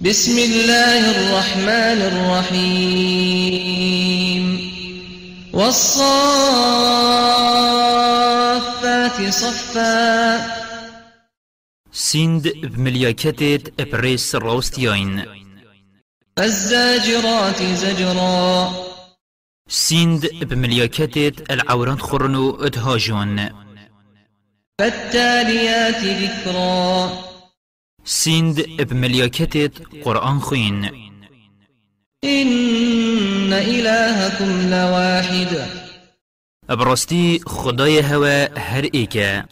بسم الله الرحمن الرحيم. والصافات صفا. سند بملياكتت إبريس روستيين فالزاجرات زجرا. سند بملياكتت العوران خرنو اتهاجون فالتاليات ذكرا. سند بملياكتت قرآن خوين إن إلهكم لواحد. ابرستي خداي هوا هر ايكا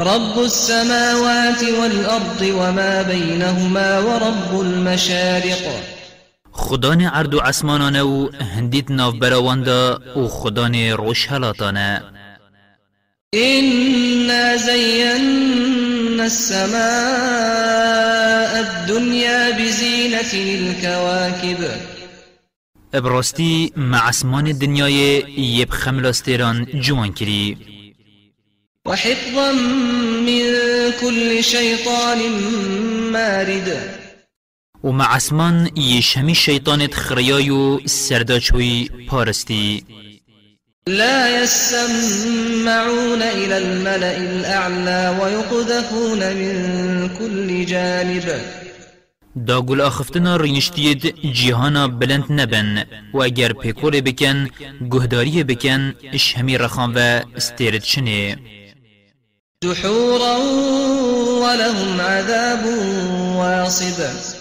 رب السماوات والأرض وما بينهما ورب المشارق. خدان عرض و عسمانانه و هنديت ناف براواندا و خدان روش هلاتانه إنا زينا السماء الدنيا بزينة الكواكب. ابراستی مع آسمان الدنیای یب خملاستیران جوان کری. وحفظا من كل شيطان مارد. و مع آسمان یش همی شیطانت خریایو سرداچوی پارستی. لا يسمعون إلى الملأ الأعلى ويقذفون من كل جانب. دا گل آخفتنا رینشتید جیهانا بلند نبن و اگر پیکور بکن گهداری بکن اش همی رخان و استیرد شنه. دحورا ولهم عذاب واصب.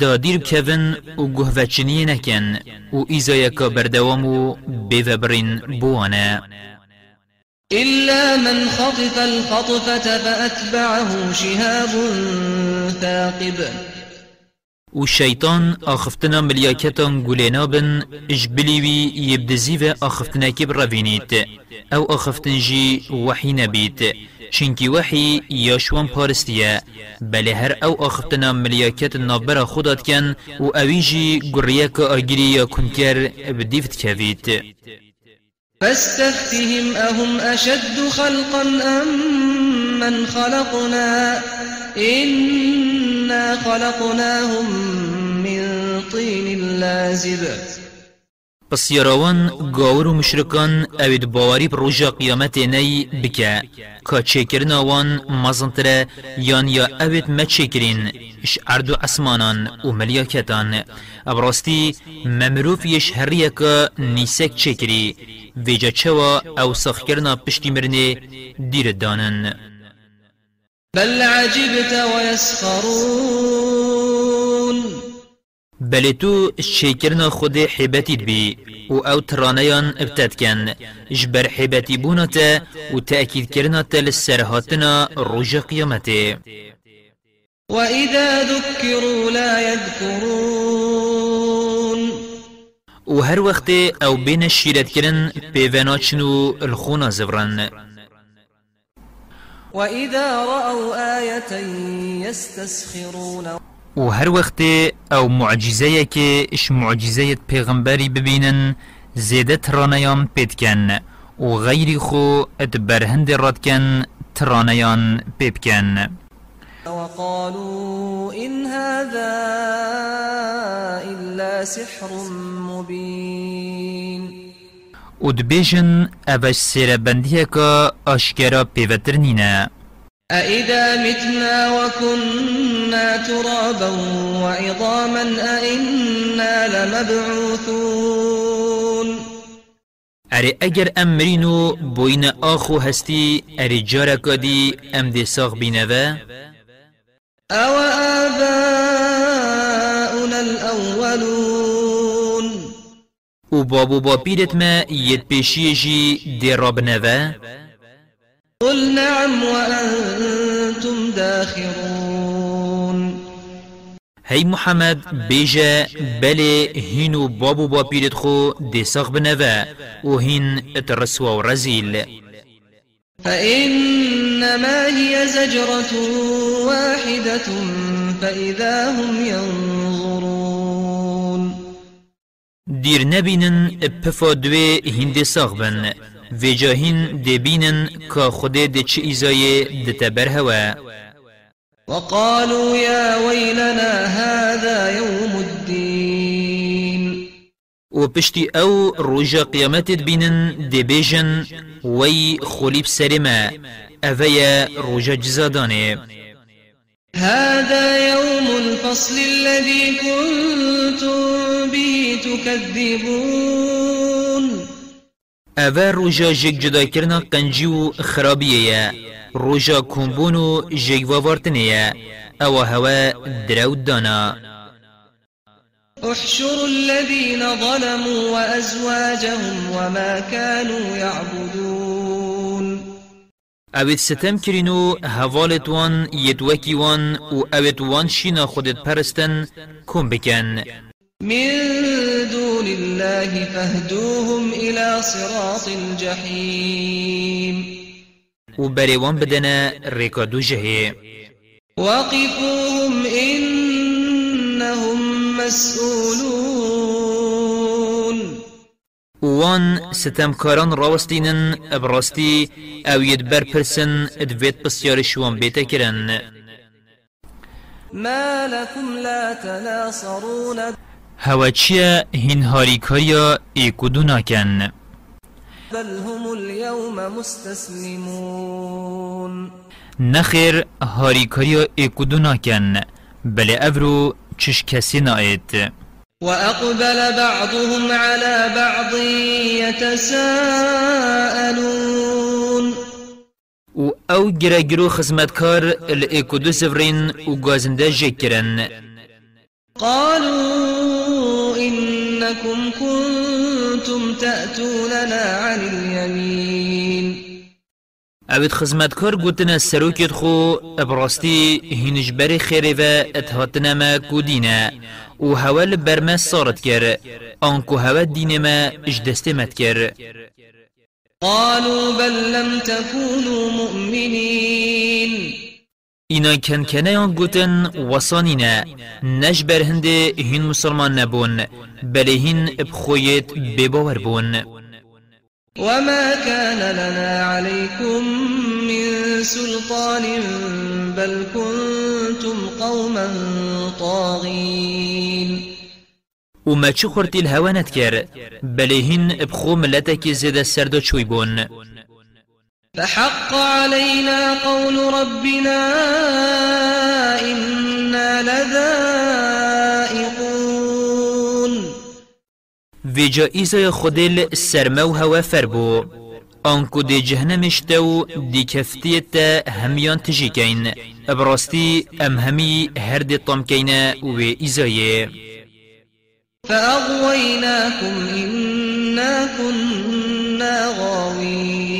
دا دیر بکوین و گهوچنی نکن و که بردوام و بیوبرین بوانه إلا من خطف الخطفة فأتبعه شهاب ثاقب. و شیطان آخفتنا ملیاکتان گولینا بن اجبلیوی یبدزی و آخفتنا کب روینیت أو آخفتن جی چنکی وحی یاشوان پارستیه. بله هر أو آخفتنا ملیاکت نابرا خودت کن و اوی جی گریه که آگیری یا کنکر بدیفت کوید فاستفتهم أهم أشد خلقا أم من خلقنا؟ إنا خلقناهم من طين لازب. پس یراوان گاور و مشرکان اوید باوری پر روژا قیامت نی بکه که چیکرنا وان مزنتره یان یا اوید ما چیکرین اش عردو اسمانان و ملیاکتان ابراستی ممروف یش هریه که نیسک چیکری ویجا چوا أو سخ کرنا پشتی مرنه دیر دانن بل عجبت ويسخرون بله تو شیکرنا خود حیبتید بی و أو ترانیان ابتد کن جبر حیبتی بونتا و تأکید کرنا تل سرهاتنا روژ قیامته وإذا ذكروا لا يذكرون و هر وقت أو بین الشیرت کرن پیوناچنو الخونا زورن وإذا رأوا آية يستسخرون و هر وقت أو معجزه که اش معجزه پیغمبری ببینن زیده ترانیان پید کن و غیری خو ات برهند راد کن ترانیان پیب کن وقالوا إن هذا إلا سحر مبين. و دبیجن اوش سیر بندیه که آشکرا پیوترنینه أإذا متنا وكنا ترابا وعظاما أإنا لمبعوثون اره اگر امرینو بوین آخو هستی اره جارکا دی أم دی ساغ بینوه أو آباؤنا الأولون و بابو با پیرت ما ید پیشی جی دی راب نوه قل نعم وأنتم داخرون. هی محمد بیجا بله هینو بابو با پیرت خو دی بنوه و هین اترسوا و رزیل. فإنما هي زجرة واحدة فإذا هم ينظرون. دیر نبینن پفا دوی هند ساغ وجاهين دبينن كخده دچ إزاي دتبر هوا وقالوا يا ويلنا هذا يوم الدين. وبشتي أو رجا قيامت بينن دبيجن وي خليب سرما أفيا رجا جزاداني هذا يوم الفصل الذي كنتم به تكذبون. اوه روژا جگ جدا کرنا قنجی و خرابیه روژا کمبون و جگ وارتنیه أو هوا درود دانا احشروا الذين ظلموا وأزواجهم وما كانوا يعبدون اوید ستم کرینو هوالت وان یدوکی وان و اوید وان شینا خودت پرستن کم بکن من دون الله فاهدوهم إلى صراط الجحيم. و بریوان بدنا ریکادو جهه وقفوهم إنهم مسؤولون وان ستمکاران راوستینن ابراستی أو یدبر پرسن ادویت بسیار شوان بیتا کرن. ما لكم لا تناصرون هوا چیه؟ هین هاریکایا ایکودو ناکن بل هم اليوم مستسلمون. نخیر هاریکایا ایکودو ناکن بله افرو چش کسی ناید. وأقبل بعضهم على بعض يتساءلون و أو گرگرو خزمتکار الایکودو سفرین و گازنده جکرن. قالوا إنكم كنتم تأتوننا عن اليمين. اوید خزمتکار گوتنا سروکت خو ابراستی هینجبر خیره و أتهاتنا ما کودینا و هوا برما صارت کر آنکو هوا دین ما اجدست مت کر قالوا بل لم تكونوا مؤمنين. اینا کن کنه آن گوتن وصانینا نش بر هنده هین مسلمان نبون بله هین بخویت بباور بون وما كان لنا عليكم من سلطان بل كنتم قوما طاغين. و ما چه خورتی الهوانت کر بله هین بخو ملتك زیده سردا چوی بون فحق علينا قول ربنا إنا لذائقون. ویجا ایزای خودل سرمو هوا فربو آنکو دی جهنمشتو دی کفتیت همیان تجیکین. ابراستی ام همی هر دی طمکین و ایزایه. فأغويناكم إنا كنا غاوين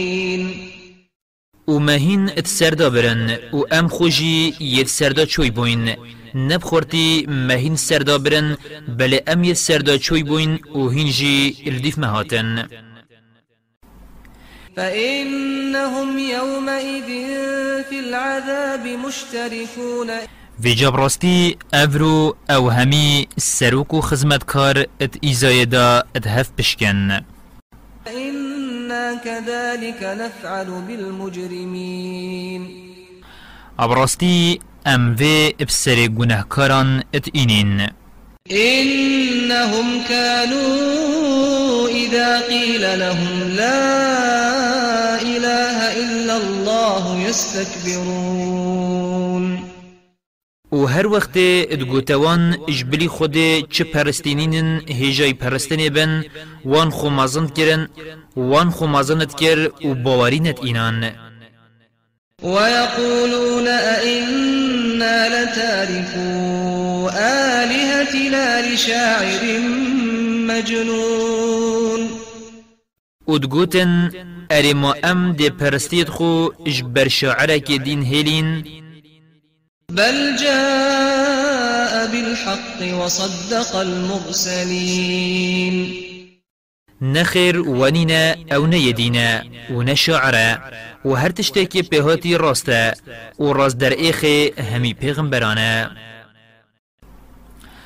و مهین ات سردا برن و ام خوشی یت سردا چوی بوین. نبخورتی مهین سردا برن بله ام یت سردا چوی بوین و هینجی الدیف مهاتن. فإنهم يومئذ في العذاب مشتركون. في جبرستي افرو أو همي سروكو خزمتكار ات ايزايدا ات هف بشكن إنا كذلك نفعل بالمجرمين. أبرستي أم في ابسر گناهكاران ات اينين إنهم كانوا إذا قيل لهم لا إله إلا الله يستكبرون. و هر وقت ادگوتوان جبلی خود چه پرستینین هجای پرستنی بن وان خو مازند کرن وان خو مازند کر و باورینت اینان. ويقولون أئنا لتاركو آلهتنا لشاعر مجنون. ادگوتن اری ما ام دی پرستید خو جبر شاعرک دین هلین بل جاء بالحق وصدق المرسلين. نخیر ونینا أو نیدینا و نشاعره و هر تشتکی پهاتی راسته و راست در ایخی همی پیغمبرانه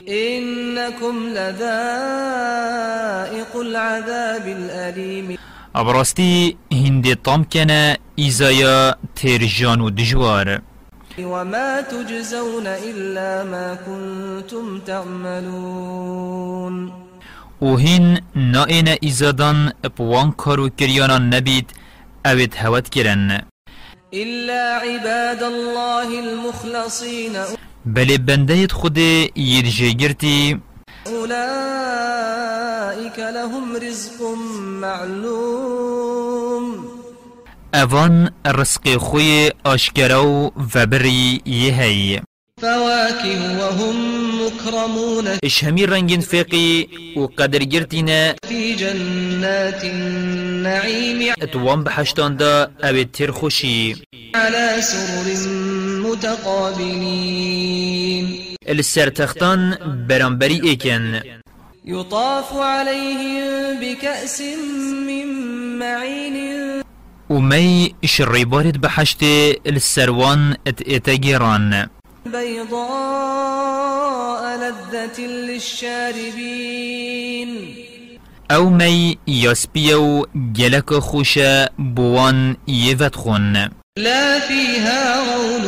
إنكم لذائق العذاب الأليم. ابراستی هندی طام کنه ایزایا تیرجان و دجوار وما تجزون إلا ما كنتم تعملون. و هین نائن ایزادان بوان کارو کریانا نبید اوید هوت کرن إلا عباد الله المخلصين. بله بنده خود يرجيگرتي أولئك لهم رزق معلوم. اوان رزق خوی اشکراو و بری یهی فواكه وهم مكرمون. اش همي رنگين فيقي و قدر گرتينا في جنات النعيم. اتوان بحشتان دا أو تر خوشي على سرر متقابلين. السر تختان برانبري ايكن يطاف عليهم بكأس من معين ومي شريبارد بحشت السروان ات اتاگيران بيضاء لذة للشاربين. أو مي ياسبيو جلك خوشا بوان يفتخون. لا فيها غول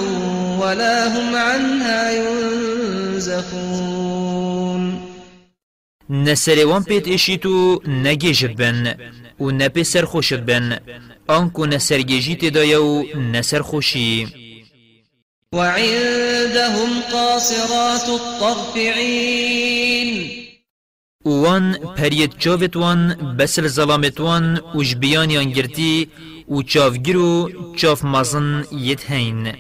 ولا هم عنها ينزفون. نسروان بيت إشيتو نگیجد بن و نپی سر خوشد بن آنکو نسرگیجی تدایو نسر خوشی. وعندهم قاصرات الطرف عين وان پرید چاوت وان بسل ظلامت وان و جبیان گرتی و چاوگیر و چاف مزن ید هین.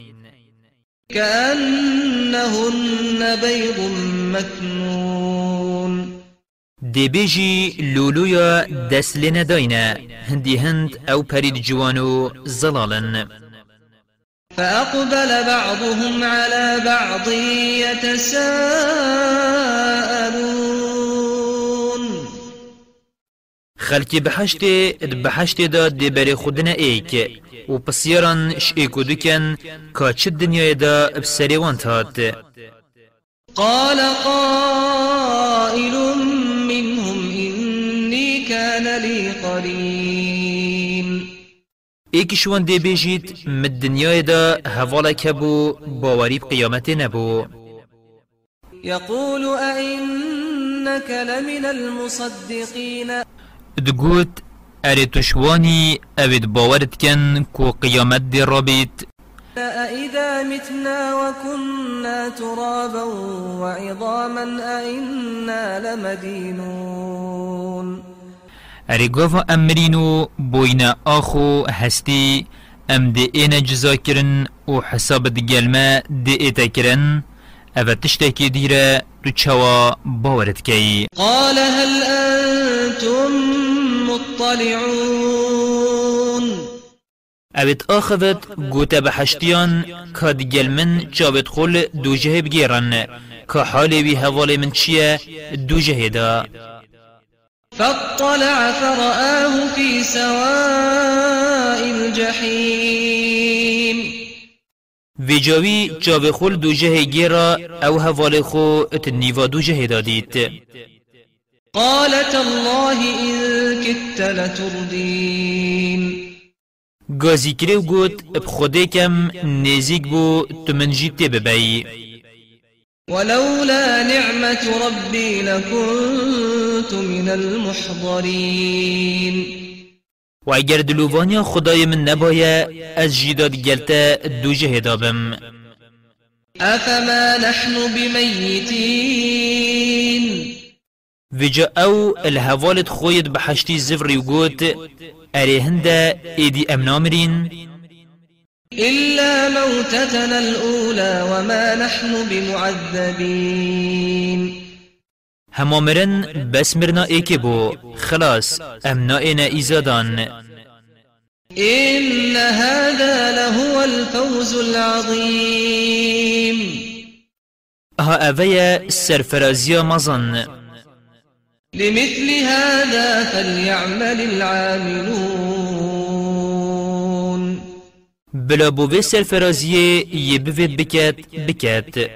كأنهن بيض مكنون لولویا دست لینه داینه هندی هند أو پرید جوانو زلالن فأقبل بعضهم على بعض يتساءلون. خلکی بحشت بحشت دا دی بری خودنا ایک و پسیاران ش ایکو دکن که چه دنیای دا بسری وان تاد قال قائل لي قرين ایکیش وان دی بیجید مد دنیای دا هوالا کبو باوری قیامت نبو يقول أئنك لمن المصدقين دگوت اری تشوانی اوید باورت کن کو قیامت دی رابید أإذا متنا وكنا ترابا وعظاما أئنا لمدينون. اری گوفا امرینو بوینا آخو هستی ام دی اینا جزا کرن و حساب دی ایتا کرن. أو تشتکی دیره تو چوا باورت کی قال هل أنتم مطلعون؟ اوید آخوت گوتا بحشتیان که دی گلمن چاوت خول دو جهه بگیرن که حالی وی حوالی من چیه دو جهه دا فاطلع فرآه في سواء الجحيم. وی جاوی چاوه خول دو جهه گیرا أو حوالی خو ات نیوا دو جهه دادید. قال تالله إن كدت لتردين. گازی کرو گوت اب خوده کم نزیک بو تو من جیت ببایی ولولا نعمة ربي لكنت من المحضرين. و اگر دلووانیا خدای من نبایه از جیداد گلتا دو دابم. أفما نحن بميتين وجا أو الهوالت خوید بحشتی زفری گوت اره هنده ایدی امنامرین؟ إلا موتتنا الأولى وما نحن بمعذبين. همامرن بس مرنا ایکی بو. خلاص امنائنا ایزادان إن هذا لهو الفوز العظيم. ها اویا سرفرازیا مزن لمثل هذا فليعمل العاملون. بلا بوه سرفرازیه یه بوید بکت بکت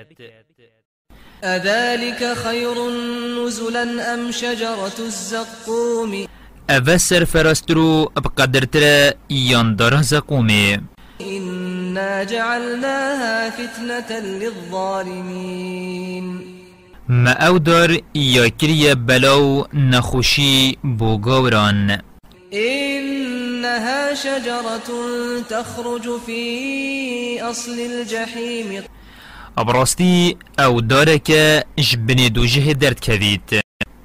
أذلك خير نزلا أم شجرة الزقوم؟ اوه سرفرازترو بقدرتر یاندار زقومه إنا جعلناها فتنة للظالمين. ما أو دار یا کریه بلاو نخوشی بو گاوران إنها شجرة تخرج في أصل الجحيم. ابراستی أو داره که جبنی دو جه درد کدید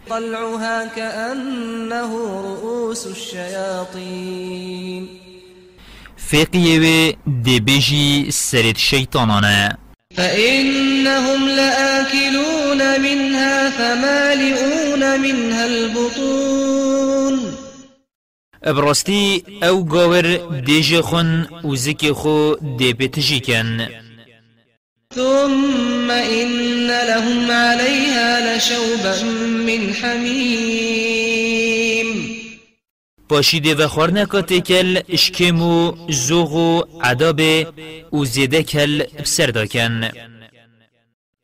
طلعها كأنه رؤوس الشياطين. دی بیجی سرید شیطانانه فإنهم لآكلون منها فمالئون منها البطون. ابراستی أو گاور دیجی خون و زکی خو دی بیتجی کن. ثم إن لهم عليها لشوبا من حميم. پاشیده و خورنکا تکل اشکم و زوغ و زیده کل بسر کن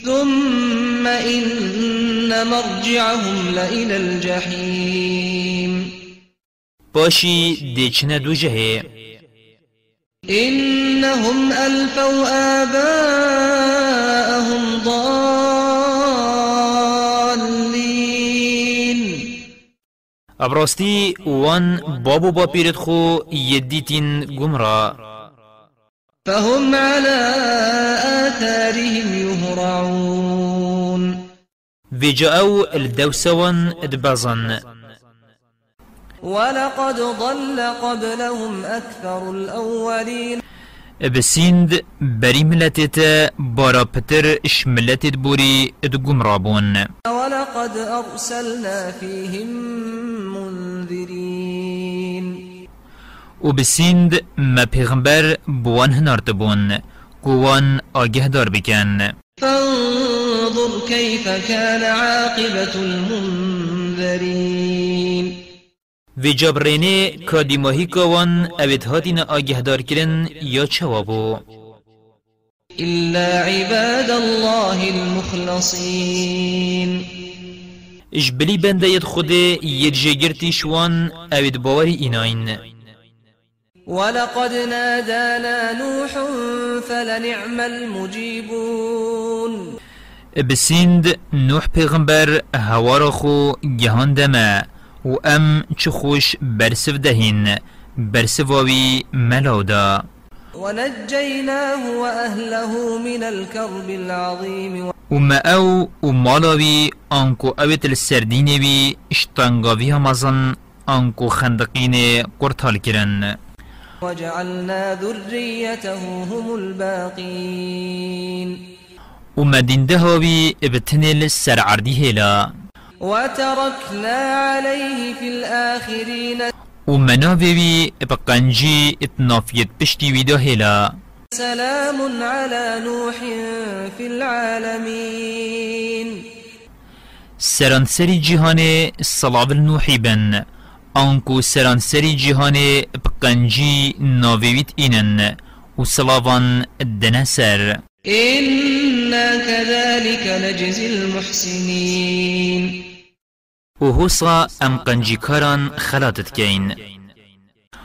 ثم إن مرجعهم لإلى الجحيم پاشی دیچنه دو جهه. إنهم ألفوا آباءهم ضالين. ابراستی وان بابو با پیرت خو یدیتین گمرا. فهم على آثارهم يهرعون ویجاو الدوسوان ادبازن ولقد ضل قبلهم أكثر الأولين. بسیند بری ملتت بارا پتر اش ملتت بوری اد گمرابون ولقد أرسلنا فيهم منذرين. و بسیند ما پیغمبر بوان هنارت بون گوان آگه دار بکن فانظر كيف كان عاقبة المنذرين. وی جبرینه کادی ماهی کوان اوید هاتین آگه دار کرن یا چوابو. إلا عباد الله المخلصين. ید خود ید جگرتی شوان اوید باوری ایناین. ولقد نادانا نوح فلنعم المجيبون. بسیند نوح پیغمبر هوارا خو گهان دمه. و ام چه خوش برسف دهین برسواوی ملاودا ونجيناه وأهله من الكرب العظيم و ما أو و مالاوی آنکو اویت السردینه بی اشتانگاوی همازن آنکو خندقین قرطال کرن. وجعلنا ذريته هم الباقين. و مدینده هاوی ابتنل سرعردی هلا وتركنا عليه في الآخرين. و مناوی بقنجی اتنافیت پشتی ویدا هلا. سلام على نوح في العالمين. سرانسری جهان صلاب النوحی بن. آنکو سرانسری جهان بقنجی ناویویت اینن. و صلاوان دنسر إنا كذلك نجزي المحسنين. و حوصا أم قنجی کاران خلاتت کین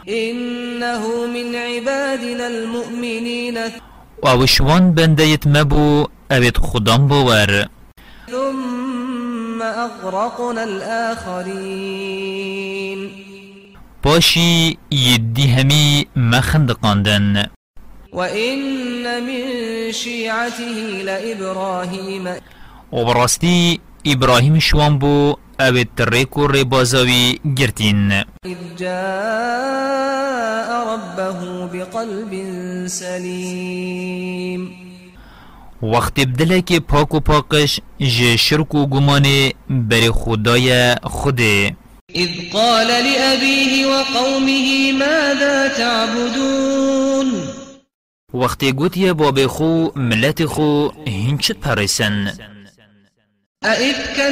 إنه من عبادنا المؤمنين. و اوشوان بندیت مبو اوید خودم باور ثم أغرقنا الآخرين. باشی یدی همی مخندقاندن. وإن من شيعته لإبراهيم. و براستی ابراهیم شوان بو اوید تریکو ریبازاوی گرتین. إذ جاء ربه بقلب سليم. وقت بدله که پاک و پاکش جه شرک و گمان بر خدای خوده إذ قال لأبيه وقومه ماذا تعبدون؟ وقتی گوتی باب خو ملت خو هنچت پرسن أئفكا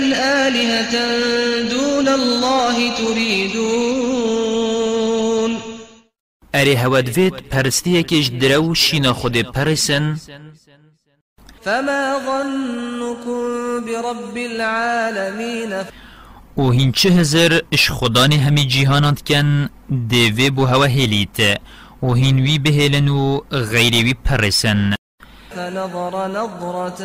آلهة دون الله تريدون. اری هود پرستی کش درو شینا خود پرسن. فما ظنكم برب العالمين. و هنچه هزر اش خدان همی جیهانات کن دیوی بو هوا هلیت و هنوی بهلن و غیروی پرسن. فنظر نظرة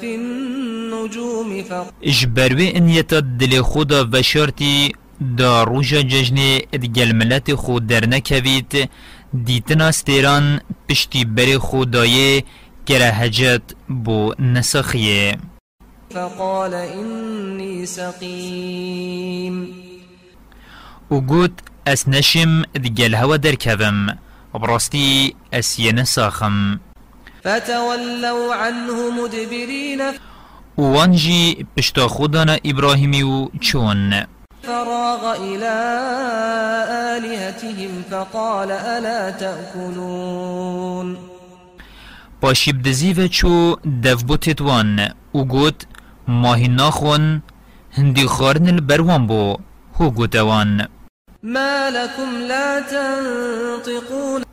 في النجوم فقال اجبروی انیت دل خدا و شرطی دا روژا ججن ادگل ملت خود در نکوید دیتنا ستیران پشتی بر خدایه گره هجت بو نسخیه فقال إني سقيم. و گوت أس نشم دگل هوا در کوم براستی أس ینه ساخم فتولوا عنه مدبرين. و وانجی پشتا خودانا ابراهیمی و چون فراغ إلى آلهتهم فقال ألا تأكلون. پاشی بدزی و چو دف بوتت وان و گوت ماهی ناخون هندی خارن البروان بو هو ما لكم لا تنطقون.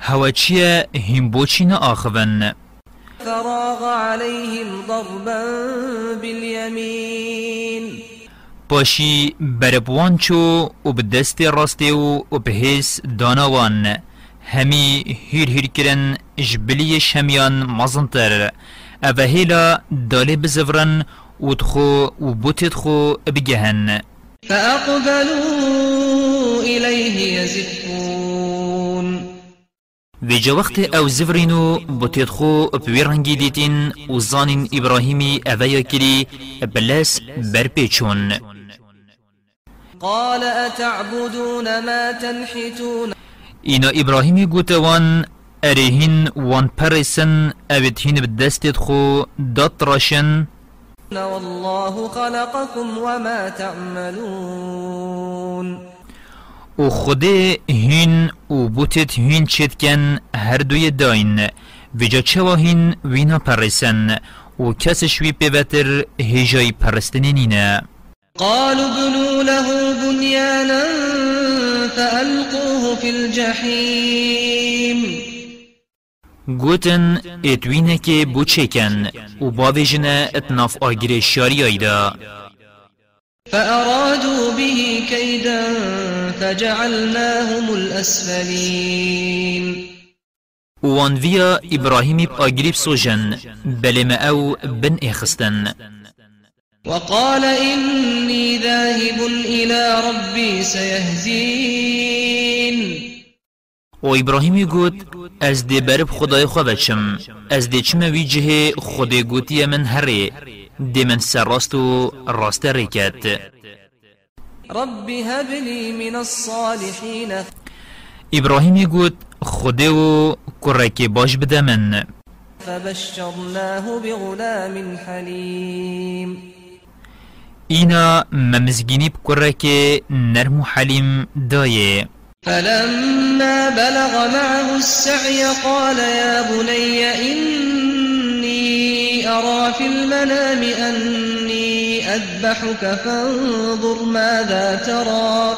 هم بوچی نا آخون فراغ عليهم ضربا باليمين پاشی بربوان چو و بدست راسته و بهیس داناوان. همی هیر هیر کرن جبلی شمیان مزنتر اوه هیلا داله بزفرن و تخو و بوتت خو بگهن. فأقبلوا إليه يزفون. ویجا وقت أو زفرینو بوتید خو پوی رنگی دیتین و زانین ابراهیمی اویا کری بلس برپیچون قال أتعبدون ما تنحتون؟ اینا ابراهیمی گوتوان ارهین وان پرسن اوید هین بدستید خو دات راشن. والله خلقكم وما تعملون. و خود هین و بوتید هین چیتکن هر دوی داین. ویجا چوا هین وینا پرسن. و کسش وی پیوتر هجای پرستنی نینه. قالوا ابنوا له بنيانا فألقوه في الجحيم. گوتن اتوینه که بو چکن و باویجنه اتناف آگیر شاری آیدا. فأرادوا به كيدا فجعلناهم الأسفلين. وان ویا ابراهیمی آگریب سوجن بله ما أو بن إخستن. وقال إني ذاهب إلى ربي سيهدين. و ابراهیمی گوت از دی برب خدای خو بچم از دی چمة وی جه خدای گوتی من هره دی من سر راست ریکت رب هب لي من الصالحين. ابراهیمی گوت خدای و کرکی باش بده من فبشرناه بغلام حليم. اینا ممزگینی بکرکی نرم و حلیم دایه فلما بلغ معه السعي قال يا بني إني أرى في المنام أني أذبحك فانظر ماذا ترى.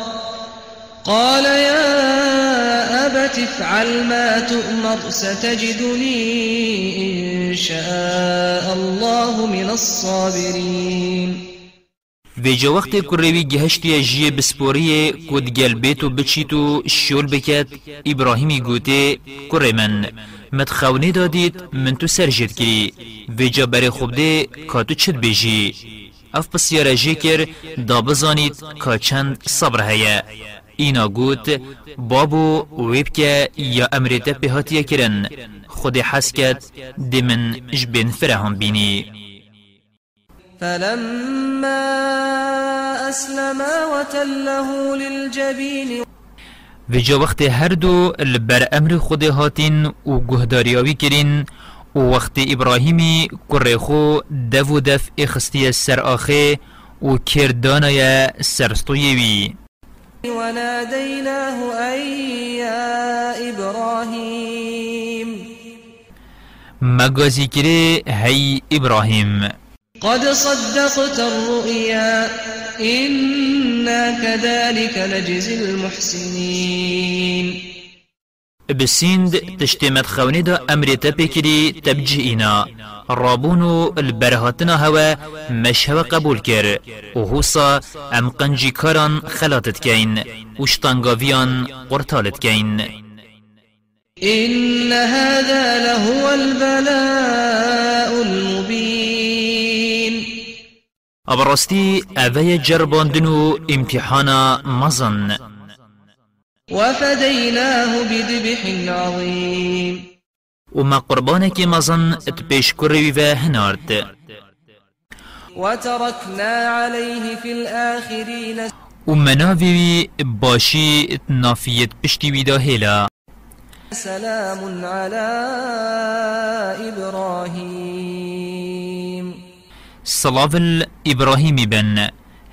قال يا أبت افعل ما تؤمر ستجدني إن شاء الله من الصابرين. ویجا وقت کروی گهشتی جیه بسپوریه کد گل بیتو بچیتو شول بکت ابراهیمی گوته کره من. مت خونه دادید من تو سر جد کری ویجا بره خوب ده کاتو چد بیجی اف پسیاره جی کر دا بزانید که چند صبر هیا اینا گوت بابو ویب که یا امریت بهاتیه کرن خود حس کد دی من جبین فرهم بینی. فلما أسلما وتله للجبين و جا وقت هر دو لبر أمر خود هاتین و گهداریاوی کرین و وقت ابراهیمی کره خو دو و دف اخستی سر آخه و کردانای سرستویوی. وناديناه أن يا إبراهيم مگازی کره هی ابراهیم. قد صدقت الرؤيا إنا كذلك نجزي المحسنين. بسیند تشتیمت خونی دا امری تپکری تبجئینا رابونو البرهاتنا هوا مش هوا قبول کر. و هوسا ام قنجی کاران خلاتت کین. وشتانگاویان قرطالت کین. إن هذا لهو البلاء المبين. أبرستي أبي جرباندنو امتحانا مزن. وفديناه بذبح عظيم. وما قربانك مزن تبيش كروي هنارد وتركنا عليه في الآخرين ومناوي باشي نافيت بشتي ويدا هلا سلام على صلاف الإبراهيم بن.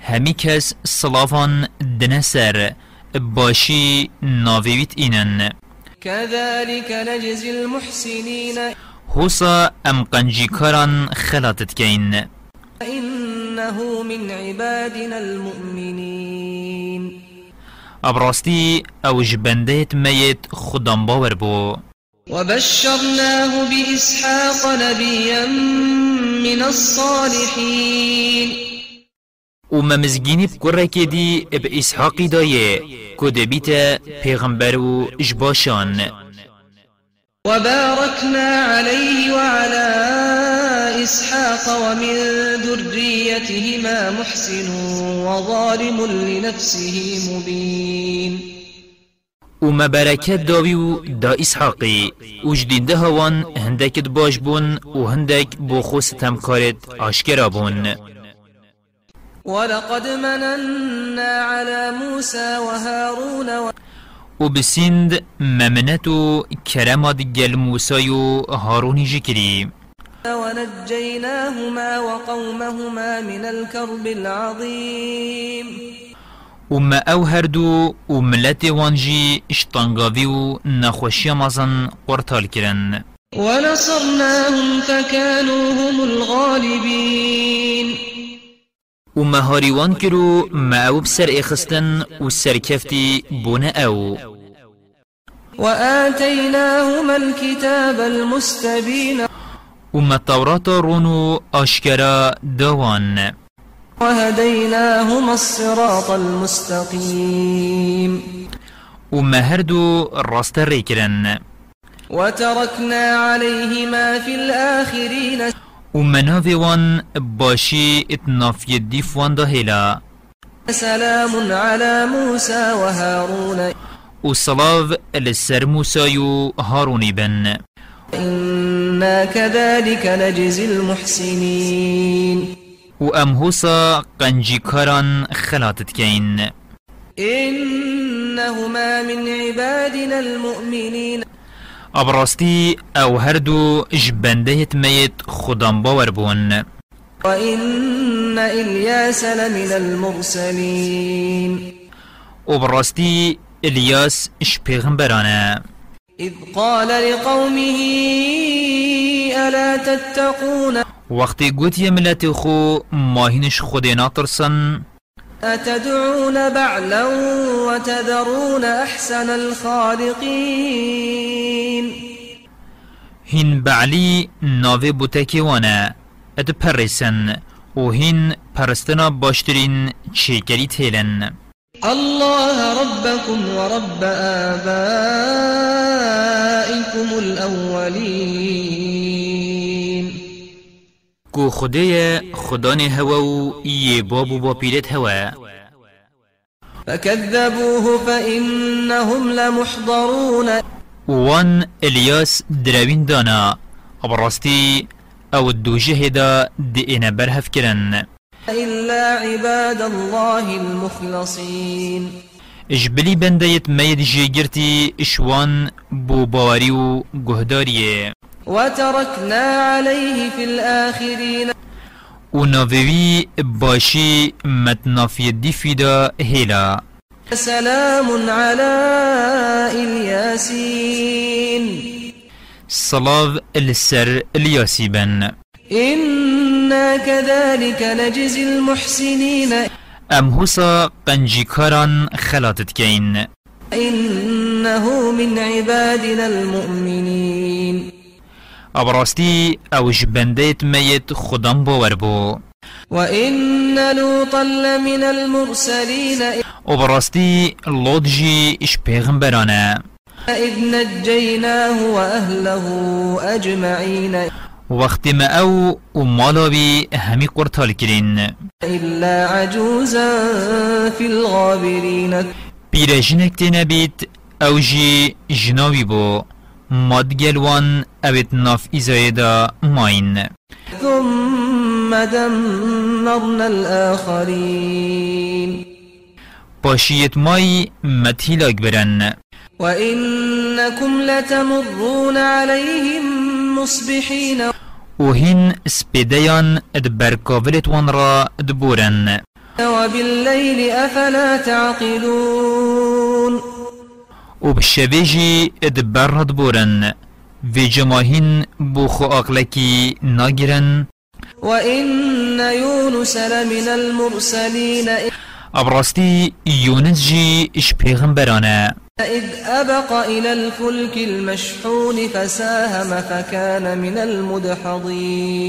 همي كس صلافان دنسر. باشي نافيت إنن كذلك نجزي المحسنين. هوسا أم قنجي كاران خلاتت كين إنه من عبادنا المؤمنين. أبرستي أو جبندت ميت خدام باور بو. وبشرناه بإسحاق نبيا من الصالحين. وما مزگینی بکره که دی اب اسحاقی دایه کده بیت پیغمبر و اجباشان. وباركنا عليه وعلى إسحاق ومن ذريتهما محسن وظالم لنفسه مبين وما بركات داوي و دا إسحاقي. وجدين هوان هندك باش بون و هندك بو خوص تمكارت آشكرا بون. ولقد مننا على موسى وهارون و... و بسند ممنتو كرمات جل موسى و هارون جكري ونجيناهما وقومهما من الكرب العظيم وما أو هردو و ملت وانجي اشتنگاوي و نخوشي مازن قرطال كرن ونصرناهم فكانوا هم الغالبين. وما هاريوان كرو ما أو بسر إخستن و سركفتي بون أو. وآتيناهما الكتاب المستبين. وما التوراة رونو أشكرا دوان. وهديناهما الصراط المستقيم. وما هردو راست ريكرن وتركنا عليهما في الآخرين. وما نافيوان باشي اتناف يدي فوان دهلا سلام على موسى وهارون. وصلاف للسر موسى يو هاروني بن إنا كذلك نجزي المحسنين. وأم هوسا قنجي كاران خلاتت كين إنهما من عبادنا المؤمنين. أبرستي أو هردو جبندهت ميت خدام باور بون. وإن إلياس لمن المرسلين وبرستي إلياس إش إذ قال لقومه ألا تتقون؟ وقتی گوتی ملت خو ماهینش خود ناترسن. أتدعون بعلا وتذرون أحسن الخالقين؟ هین بعلی ناوه بوتکی وانه. اد پرسن. و هین پرستنا باشترین چیکری تیلن. الله ربكم ورب آبائكم الأولين. کو خدای خدان هوا و یه بابو با پیرت هوا. فكذبوه فإنهم لمحضرون. وان الیاس دراوین دانا ابراستی أو دو جهدا دی اینا برهف کرن. إلا عباد الله المخلصين. اجبلی بندیت مید جیگرتی اشوان بو باوری و گهداریه. وتركنا عليه في الآخرين. و ناوی باشی متنافی دیفیدا هیلا سلام على الياسين صلاف السر الياسي بن إنا كذلك نجزي المحسنين ام هوسا قنجي كاران خلاتت كين إنه من عبادنا المؤمنين ابراستی أو جبندیت ميت خدام باور بو. وإن لوطا لمن المرسلين و براستی لود جی إش پیغمبرانه. إذ نجيناه وأهله أجمعين. وقت ما أو و مالاوی همی قرطال کرین إلا عجوزا في الغابرين. پیرژینک تی نبید أو جی بو مادگلوان اوید ناف ایزایدا ماین. ثم دمرنا الآخرين پاشیت مای متیلاک برن. وإنكم لتمرون عليهم مصبحين و هین سپیدیان اد برکاولت وان را دبورن. وبالليل أفلا تعقلون. و بشویجی اد بر دبورن. و جماهین بو خو اقلکی ناگرن وإن يونس لمن المرسلين ابراستی یونس جی إش پیغمبرانه إذ أبق إلى الفلك المشحون فساهم فكان من المدحضين.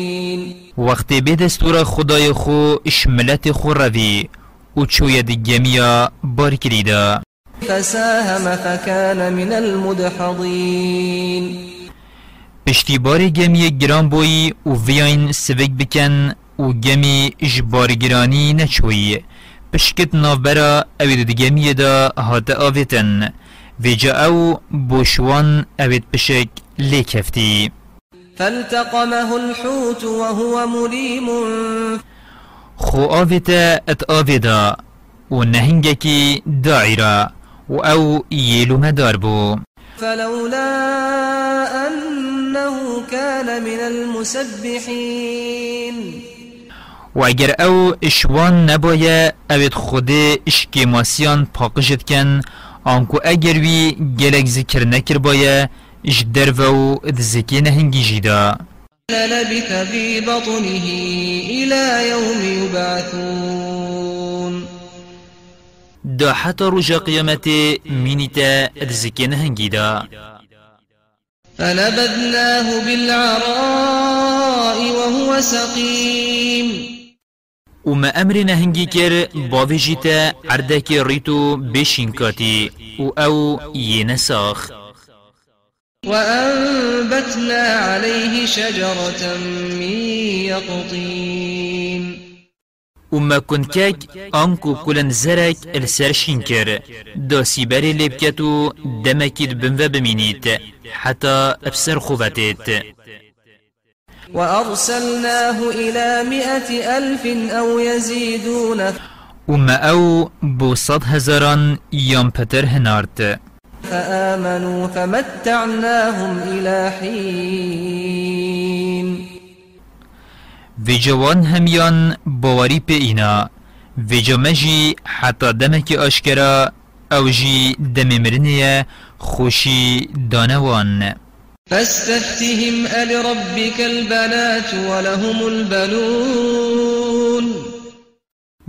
وقت به دستور خدای خو اشملت خو روی و چوید گمیا بار کریده. فساهم فكان من المدحضين. پشتیبار گمی گران بوی و ویاین سوک بکن و گمی اجبار گرانی نچوی پشکت نافبرا اوید گمی دا هات آویتن. و جا أو بوشوان اوید پشک لیک هفتی فالتقمه الحوت وهو مليم خو آویتا ات آویدا و نهنگکی داعیرا و أو یلو مدار بو فلولا أنه كان من المسبحين. و اگر أو إشوان نبایه اوید خود اشکیماسیان پاقشت کن آنکو اگر وی گلک ذکر نکر بایه اش در و ذکی نهنگی جیدا للبث في بطنه إلى يوم يبعثون. دا حتی رجا قیامت مینیتا ذکی نهنگی دا فنبذناه بالعراء وهو سقيم. و ما أمر نهنگی کر باوی جیتا عردک ریتو بشین کاتی و أو یه نساخ وأنبتنا عليه شجرة من يقطين. وما كاك أنكو كلن زرك السرشين كر دا سيباري لبكتو دمكيد بمفا بمينيت حتى أبسر خوفتت وأرسلناه إلى مئة ألف أو يزيدون. وما أو بوصد هزاران يوم بتر هنارت. فآمنوا فمتعناهم إلى حين. في جوان هميان باوري بإينا في جمجي حتى دمك أشكرا أو جي دم مرنية خوشي دانوان فاستفتهم ألربك البنات ولهم البنون.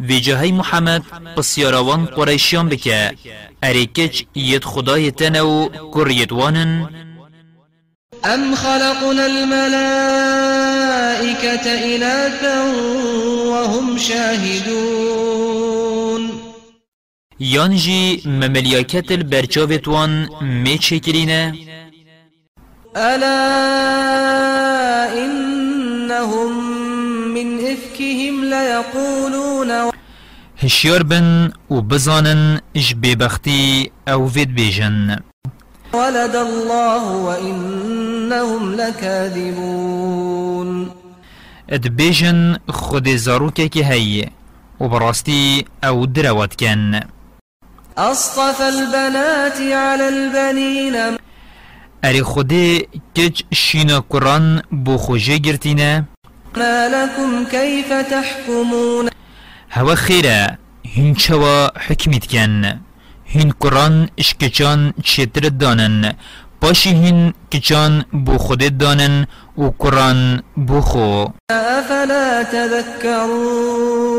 في جهي محمد بسياروان قريشيان بك أريكج يد خداي تنو كريت وانن أم خلقنا الملائكة إناثا وهم شاهدون يانجي ممليكت البرچاوت وان ميچ كرينه ألا إنهم من إفكهم ليقولون هشيار بن و بزانن اش ببختی أو فيد بيجن ولد الله وإنهم لكاذبون. اد بيجن خود زاروكه كي هي و براستي أو دروات كان أصطفى البنات على البنين. اري خودي كج شينا قران بو خوجه گرتينه ما لكم كيف تحكمون؟ هوا خيرا هين چوا حكمت كان هين قرآن اشكچان چتر دانن. باشي هين كچان بو خود دانن و قرآن بو خو. أفلا تذكرون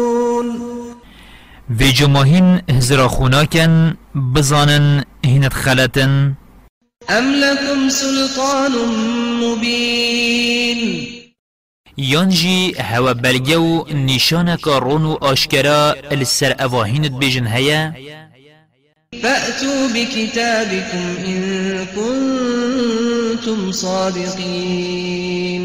في جماهين هزرا خوناكن بزانن هينت خلتن أم لكم سلطان مبين يانجي هوا بلگو نشانك رون و آشكرا السر اواهينت بيجن هيا فأتوا بكتابكم إن كنتم صادقين.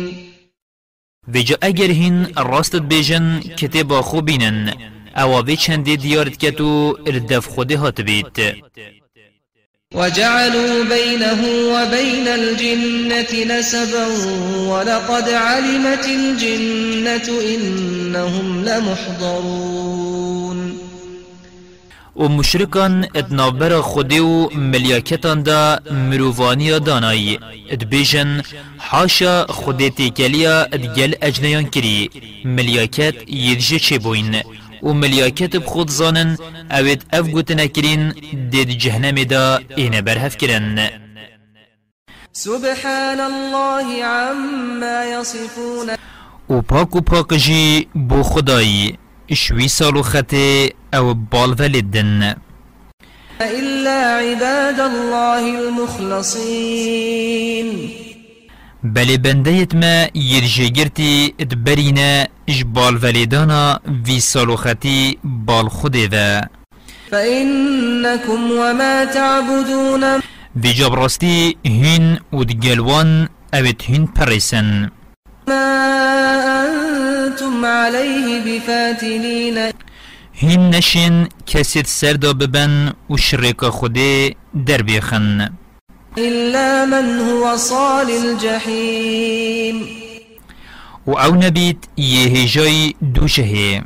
ویجا اگر هین راستت بیجن کتابا خوبینن أو وی چندی دیارت کتو اردف خودی هات بیت وجعلوا بينه وبين الجنة نسبا ولقد علمت الجنة إنهم لمحضرون. و مشرکان اتنابر خودی و ملیاکتان دا مروفانی دانایی ات بیجن حاشا خودی تیکلیا ات گل اجنیان کری. ملیاکت یدجه چه بوین. و ملیاکت بخود زانن اوید اف گوت نکرین دید جهنم دا این برهف کرن. سبحان الله عما يصفون و پاک و پاک جی بو خدایی شوی سالو خطه أو بالولدن إلا عباد الله المخلصين. بله بندهت ما يرجگرتي اتبرينا جبال ولدانا في سالو خطي بال خوده ذا فإنكم وما تعبدون. في جاب راستي هن ودقلوان اوت هن پرسن ما أنتم عليه بفاتنين. هن نشن کسید سردا ببن و شرک خوده در بیخن. إلا من هو صال الجحيم و أو نبیت یه جای دوشه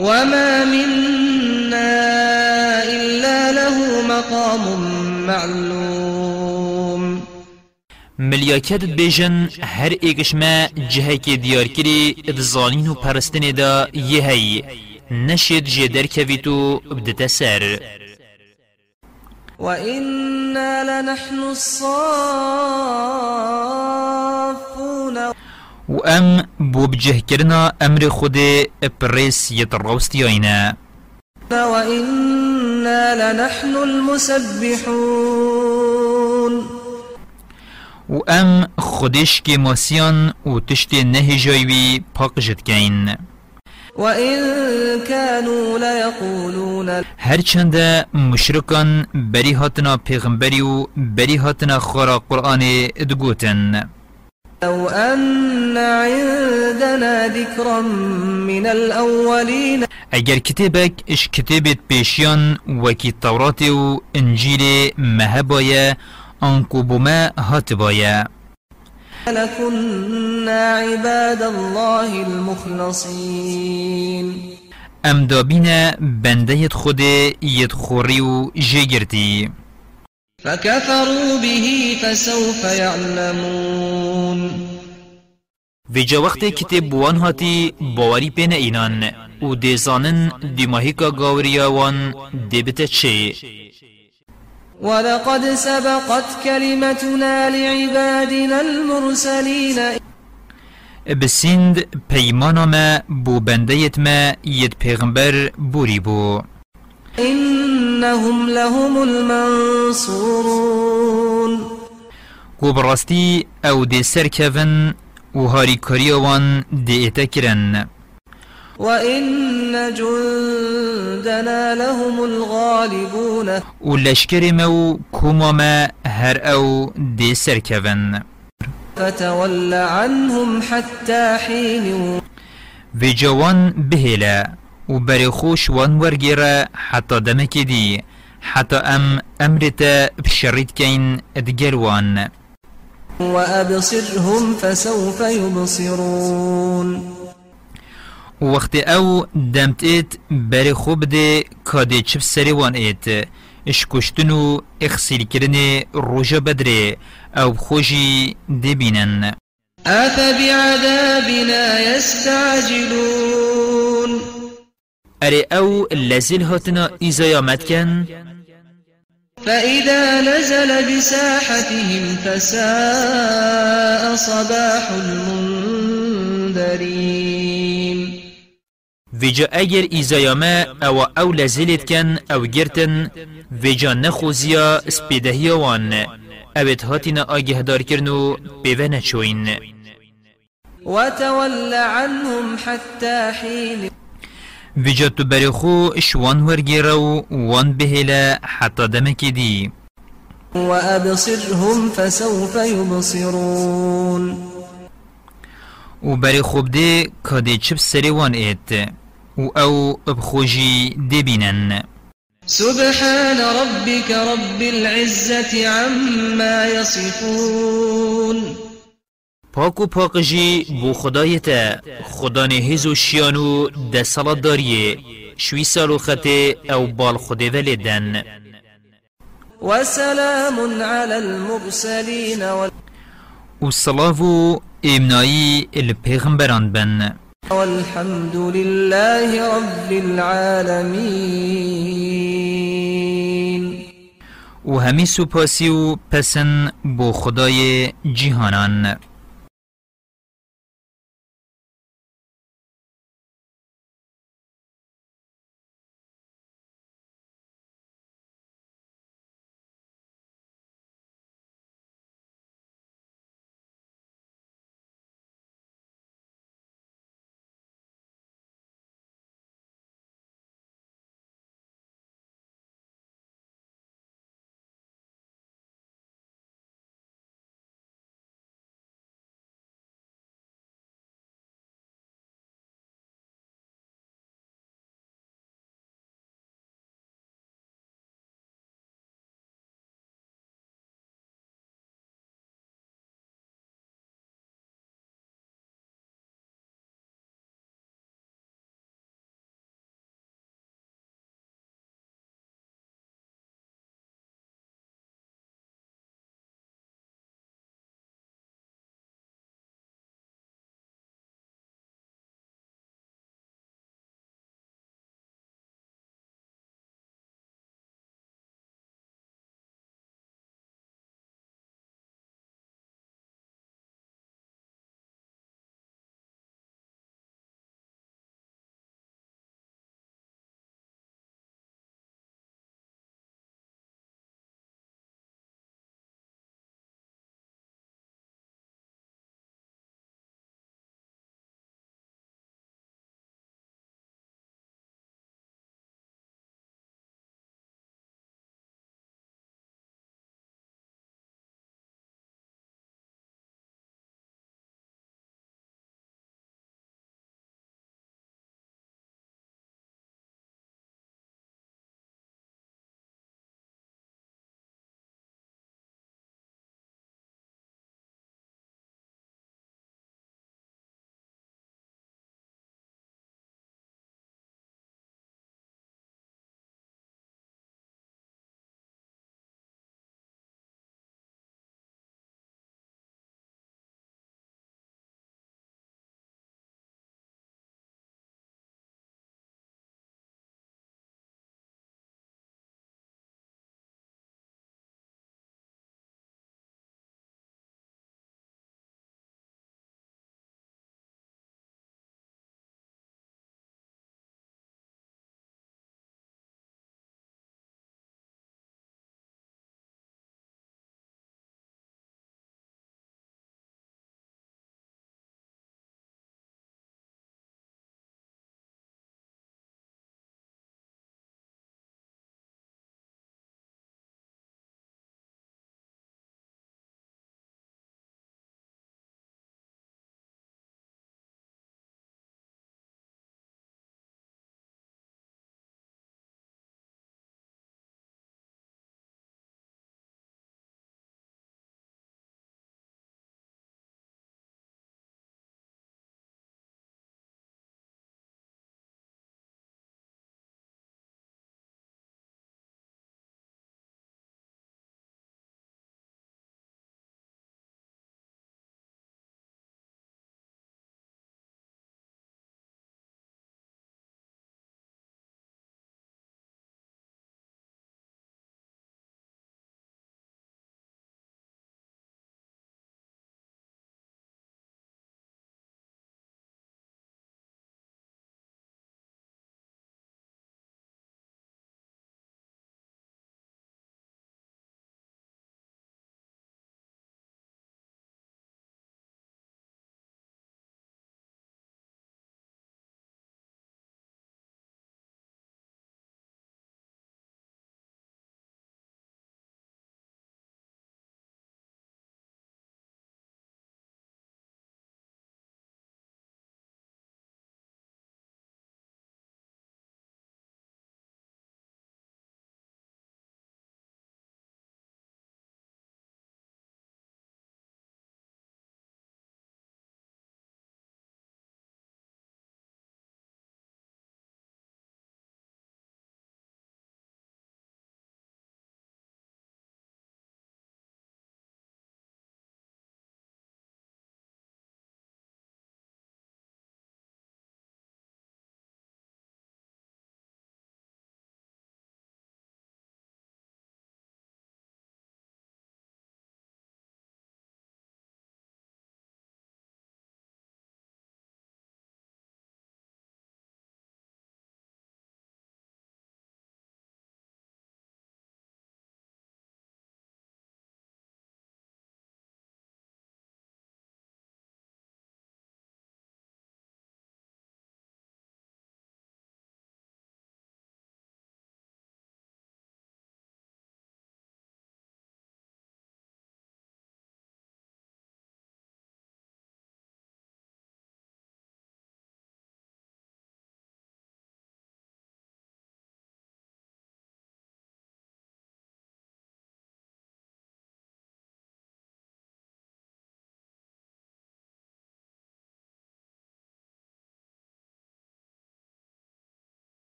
وما منا إلا له مقام معلوم. ملیاکت بیجن هر ایگش ما جهه که دیار کری ادزانین و پرستن دا یه هی نشید جه در کویتو بدت سر. وإنا لنحن الصافون و ام بو بجه کرنا أمر خود پریس یتراوستی آینه وإنا لنحن المسبحون و ام خودش که ماسیان و تشت نه جایوی پاک جد کین وإن كانوا ليقولون هرچند مشرکان بری هاتنا پیغمبری و بری هاتنا خورا قرآن ادگوتن لو أن عندنا ذكرا من الأولين اگر کتابک اش کتابت پیشیان وکی تورات و انجیل مهبایا انکو بوما هات بایا لكنا عباد الله المخلصين. ام دابین بنده خود ید خوری و جگرتی فكفروا به فسوف يعلمون. و جا وقت کتاب بوان هاتی باوری پین اینان و دیزانن دیماهیکا گاوریا وان دیبت چه؟ ولقد سبقت كلمتنا لعبادنا المرسلين. بسند پیمانا ما بو بندیت ما ید پیغمبر بوری بو. إنهم لهم المنصورون. کو براستی أو دی سر کون و هاری کاریوان دی ایتا کرن وإن جندنا لهم الغالبون. و لشکر مو کوما ما هر أو دی سر کون فتول عنهم حتى حين. و جوان بهلا و بری خوش وان ورگیره حتی دمکی دی حتی أم امرتا بشرید کین ادگلوان وأبصرهم فسوف يبصرون. وقت أو دمت ایت بری خوب ده کاده چپ سری وان ایت. اش کشتنو اخسیل کرن روژا بدره أو خوشی دبینن. أفبعذابنا يستعجلون. اره أو لزل هاتنا ایزایامت کن. فإذا نزل بساحتهم فساء صباح المنذرين. ویجا اگر ایزایامه أو أو لزلت کن أو گرتن ویجا نخوزیا سپیدهی وان اوید هاتینا آگه دار کرنو بیوه نچوین وتول عنهم حتى حين ویجا تو بری خو شوان ورگیره و وان بهلا حتی دمک دی وأبصرهم فسوف يبصرون و بری خوب دی کادی چپ سری وان ایت و أو بخوجی دبینن سبحان ربك رب العزة عما يصفون. پاک و پاکجی بو خدایت خدا نهز و شیانو ده صلات داریه. شوی سالو خطه أو بال خوده ولیدن. وسلام على المرسلين وال- و امنایی الپیغمبران بن. والحمد لله رب العالمين. و همی و پسن بو خدای جیهانان